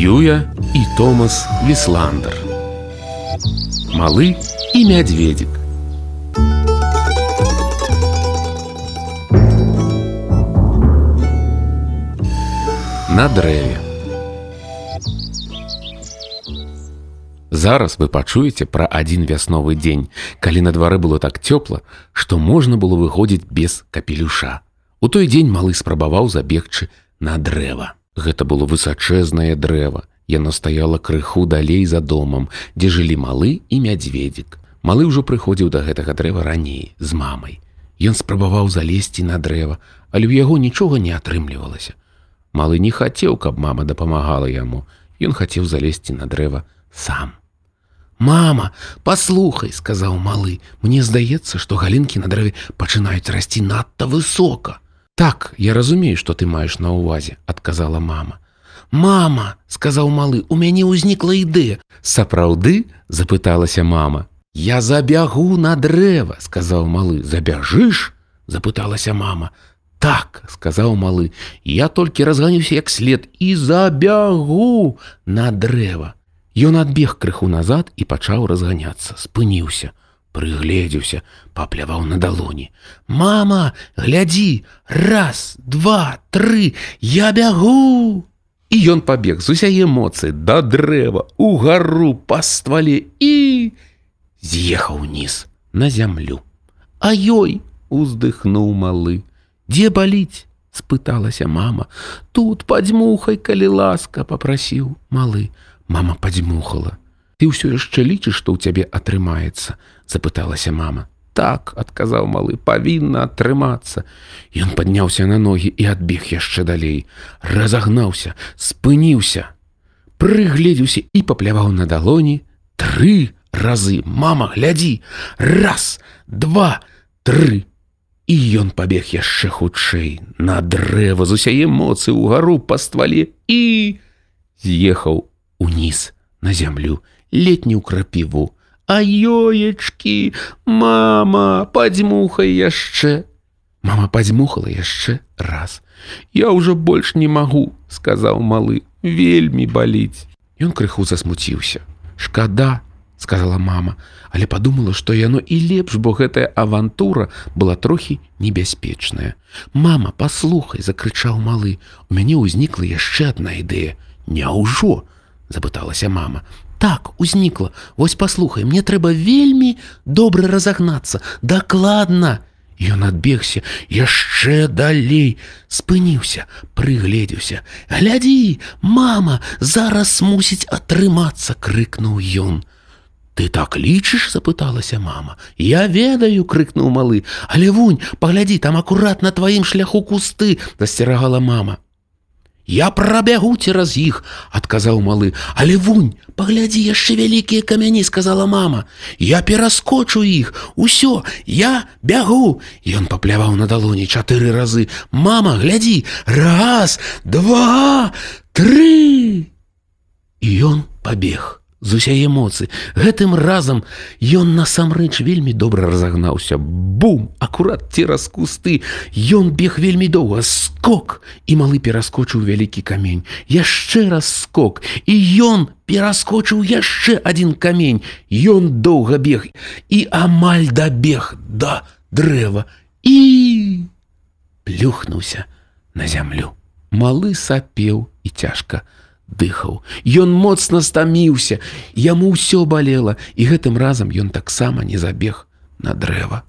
Юя і Томас Вісландер. Малы і мядзведзік. На дрэве. Зараз вы пачуеце пра адзін вясновы дзень, калі на двары было так цёпла, што можна было выходзіць без капелюша. У той дзень малы спрабаваў забегчы на дрэва. Гэта было высачэзнае дрэва. Яно стаяла крыху далей за домам, дзе жылі малы і мядзведзік. Малы ўжо прыходзіў да гэтага дрэва раней з мамай. Ён спрабаваў залезці на дрэва, але ў яго нічога не атрымлівалася. Малы не хацеў, каб мама дапамагала яму. Ён хацеў залезці на дрэва сам. Мама, паслухай, сказаў малы, мне здаецца, што галінкі на дрэве пачынаюць расці надта высока. Так, я разумею, што ты маеш на ўвазе, адказала мама. Мама, сказаў малы, у мяне ўзнікла ідэя. Сапраўды, запыталася мама. Я забягу на дрэва, сказаў малы, забяжыш, запыталася мама. Так, сказаў малы, я толькі разганюся як след і забягу на дрэва. Ён адбег крыху назад і пачаў разганяцца, спыніўся, прыгледзеўся, папляваў на далоні. Мама, глядзі, раз, два, тры, я бягу! І ён пабег з усяе эмоцыі да дрэва, угару па ствале і з'ехаў уніз на зямлю. А ёй уздыхнуў малы. Дзе баліць? спыталася мама. Тут падзьмухай, калі ласка, попрасіў малы. Мама падзьмухала. Ты ўсё яшчэ лічыш, што ў цябе атрымаецца, запыталася мама. Так, адказаў малы, павінна атрымацца. Ён падняўся на ногі і адбег яшчэ далей. Разагнаўся, спыніўся, прыгледзеўся і папляваў на далоні тры разы. Мама, глядзі, раз, два, тры. І ён пабег яшчэ хутчэй на дрэва з усяе эмоцыі ўгару па ствале і з'ехаў уніз на зямлю летнюю крапіву а ёечки мама падзьмухай яшчэ. Мама падзьмухала яшчэ раз. Я ўжо больш не магу сказаў малы вельмі баліць. Ён крыху засмуціўся. Шкада сказала мама але подумала што яно і лепш бо гэтая авантура была трохі небяспечная. Мама паслухай закрычаў малы у мяне ўзнікла яшчэ адна ідэя. Няўжо? запыталася мама. Так, узнікла. Вось паслухай, мне трэба вельмі добра разагнацца. Дакладна. Ён адбегся яшчэ далей, спыніўся, прыгледзеўся. Глядзі, мама, зараз мусіць атрымацца, крыкнуў ён. Ты так лічыш, запыталася мама. Я ведаю, крыкнуў малы, але вунь, паглядзі, там акурат на тваім шляху кусты, засцерагала мама. Я прабягу цераз іх, адказаў малы, але вунь, паглядзі яшчэ вялікія камяні, сказала мама. Я пераскочу іх, усё, я бягу. Ён папляваў на далоні чатыры разы. Мама, глядзі, раз, два, тры. І ён пабег з усяе эмоцыі. Гэтым разам ён насамрэч вельмі добра разагнаўся. Бум, акурат цераз кусты. Ён бег вельмі доўга, скок і малы пераскочыў вялікі камень. Яшчэ раз скок і ён пераскочыў яшчэ адзін камень. Ён доўга бег і амаль дабег да дрэва і плюхнуўся на зямлю. Малы сапеў і цяжка дыхаў. Ён моцна стаміўся, яму ўсё балела, і гэтым разам ён таксама не забег на дрэва.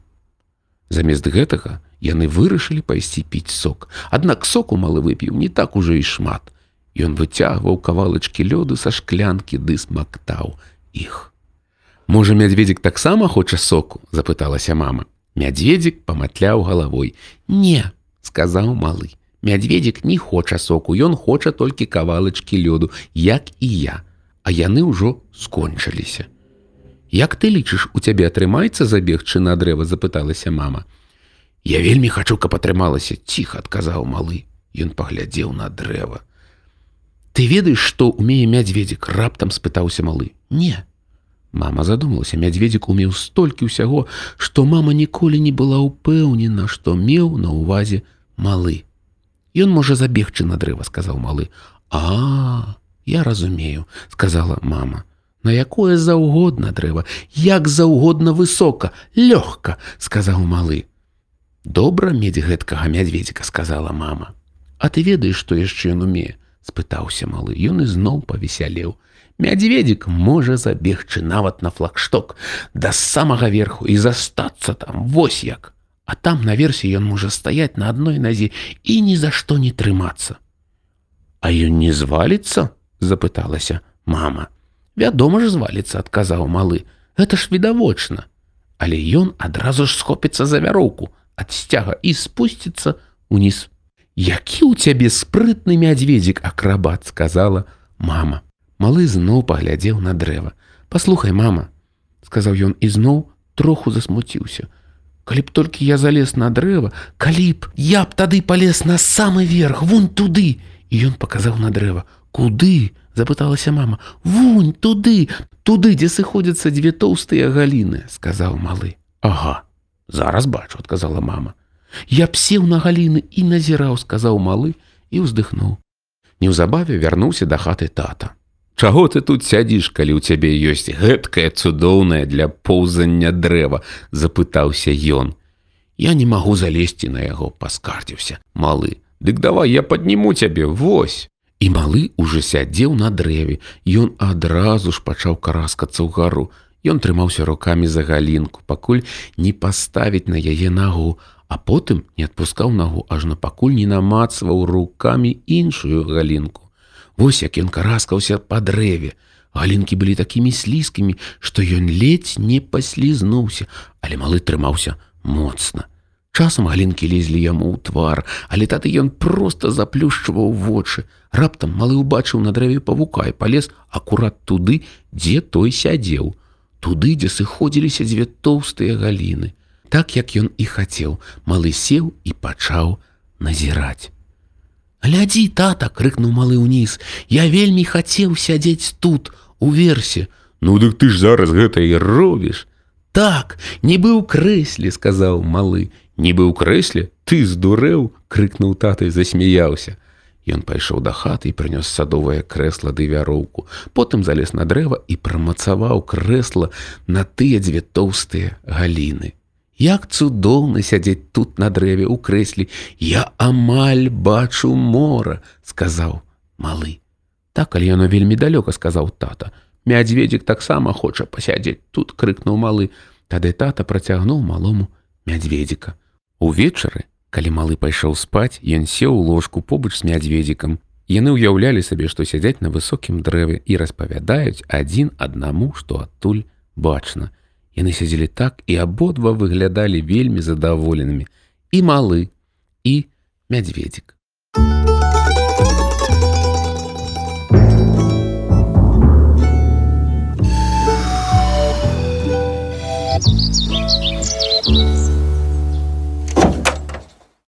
Замест гэтага яны вырашылі пайсці піць сок. Аднак соку малы выпіў не так ужо і шмат. Ён выцягваў кавалачкі лёду са шклянкі ды смактаў іх. Можа, мядзведзік таксама хоча соку, запыталася мама. Мядзведзік паматляў галавой. Не, сказаў малы. Мядзведзік не хоча соку, ён хоча толькі кавалачкі лёду, як і я, а яны ўжо скончыліся. Як ты лічыш, у цябе атрымаецца забегчы на дрэва запыталася мама. Я вельмі хачу, каб атрымалася ціха адказаў малы. Ён паглядзеў на дрэва. Ты ведаеш, што умее мядзведзік раптам спытаўся малы. Не. Мама задумалася, мядзведзік умеў столькі ўсяго, што мама ніколі не была ўпэўнена, што меў на ўвазе малы. Ён можа забегчы на дрэва, сказаў малы. А, Я разумею, сказала мама. На якое заўгодна дрэва, як заўгодна высока, лёгка, сказаў малы. Добра мець гэткага мядзведзіка, сказала мама. А ты ведаеш, што яшчэ ён умее? спытаўся малы. Ён ізноў павесялеў. Мядзведзік можа забегчы нават на флагшток да самага верху і застацца там вось як. А там наверсе ён можа стаяць на адной назе і ні за што не трымацца. А ён не зваліцца, запыталася мама. Вядома ж зваліцца, адказаў малы. Гэта ж відавочна. Але ён адразу ж схопіцца за вяроўку ад сцяга і спусціцца уніз. Які ў цябе спрытны мядзведзік акрабат, сказала мама. Малы зноў паглядзеў на дрэва. Паслухай, мама, сказаў ён ізноў троху засмуціўся. Калі б толькі я залез на дрэва, калі б я б тады палез на самы верх, вунь туды, і ён паказаў на дрэва, куды? запыталася мама. Вунь туды туды дзе сыходзяцца дзве тоўстыя галіны сказаў малы. Ага зараз бачу адказала мама. Я б сеў на галіны і назіраў сказаў малы і ўздыхнуў. Неўзабаве вярнуўся да хаты тата Чаго ты тут сядзіш калі ў цябе ёсць гэткае цудоўнае для поўзання дрэва запытаўся ён я не магу залезці на яго паскардзіўся малы дык давай я падніму цябе вось І малы уже сядзеў на дрэве. Ён адразу ж пачаў караскацца ўгару. Ён трымаўся рукамі за галінку, пакуль не паставіць на яе нагу, а потым не адпускаў нагу, ажно пакуль не намацваў рукамі іншую галінку. Вось як ён караскаўся па дрэве. Галінкі былі такімі слізкімі, што ён ледзь не паслізнуўся, але малы трымаўся моцна. Часам галінкі лезлі яму ў твар, але тады ён проста заплюшчваў вочы. Раптам малы ўбачыў на дрэве павука і палез акурат туды, дзе той сядзеў. Туды, дзе сыходзіліся дзве тоўстыя галіны. Так як ён і хацеў, малы сеў і пачаў назіраць. Глядзі, тата, крыкнуў малы ўніз, Я вельмі хацеў сядзець тут, у версе. Ну дык ты ж зараз гэта і робіш. Так, не быў крэсле, сказаў малы. Нібы ў крэсле ты здурэў, крыкнуў тата і засмяяўся. Ён пайшоў да хаты і прынёс садовае крэсла ды вяроўку. Потым залез на дрэва і прамацаваў крэсла на тыя дзве тоўстыя галіны. Як цудоўна сядзець тут на дрэве ў крэслі, Я амаль бачу мора, сказаў малы. Так, але яно вельмі далёка сказаў тата. Мядзведзік таксама хоча пасядзець тут крыкнуў малы. Тады тата працягнуў малому мядзведзіка. Увечары, калі малы пайшоў спаць, ён сеў у ложку побач з мядзведзікам. Яны ўяўлялі сабе, што сядзяць на высокім дрэве і распавядаюць адзін аднаму, што адтуль бачна. Яны сядзелі так і абодва выглядалі вельмі задаволенымі і малы і мядзведзік.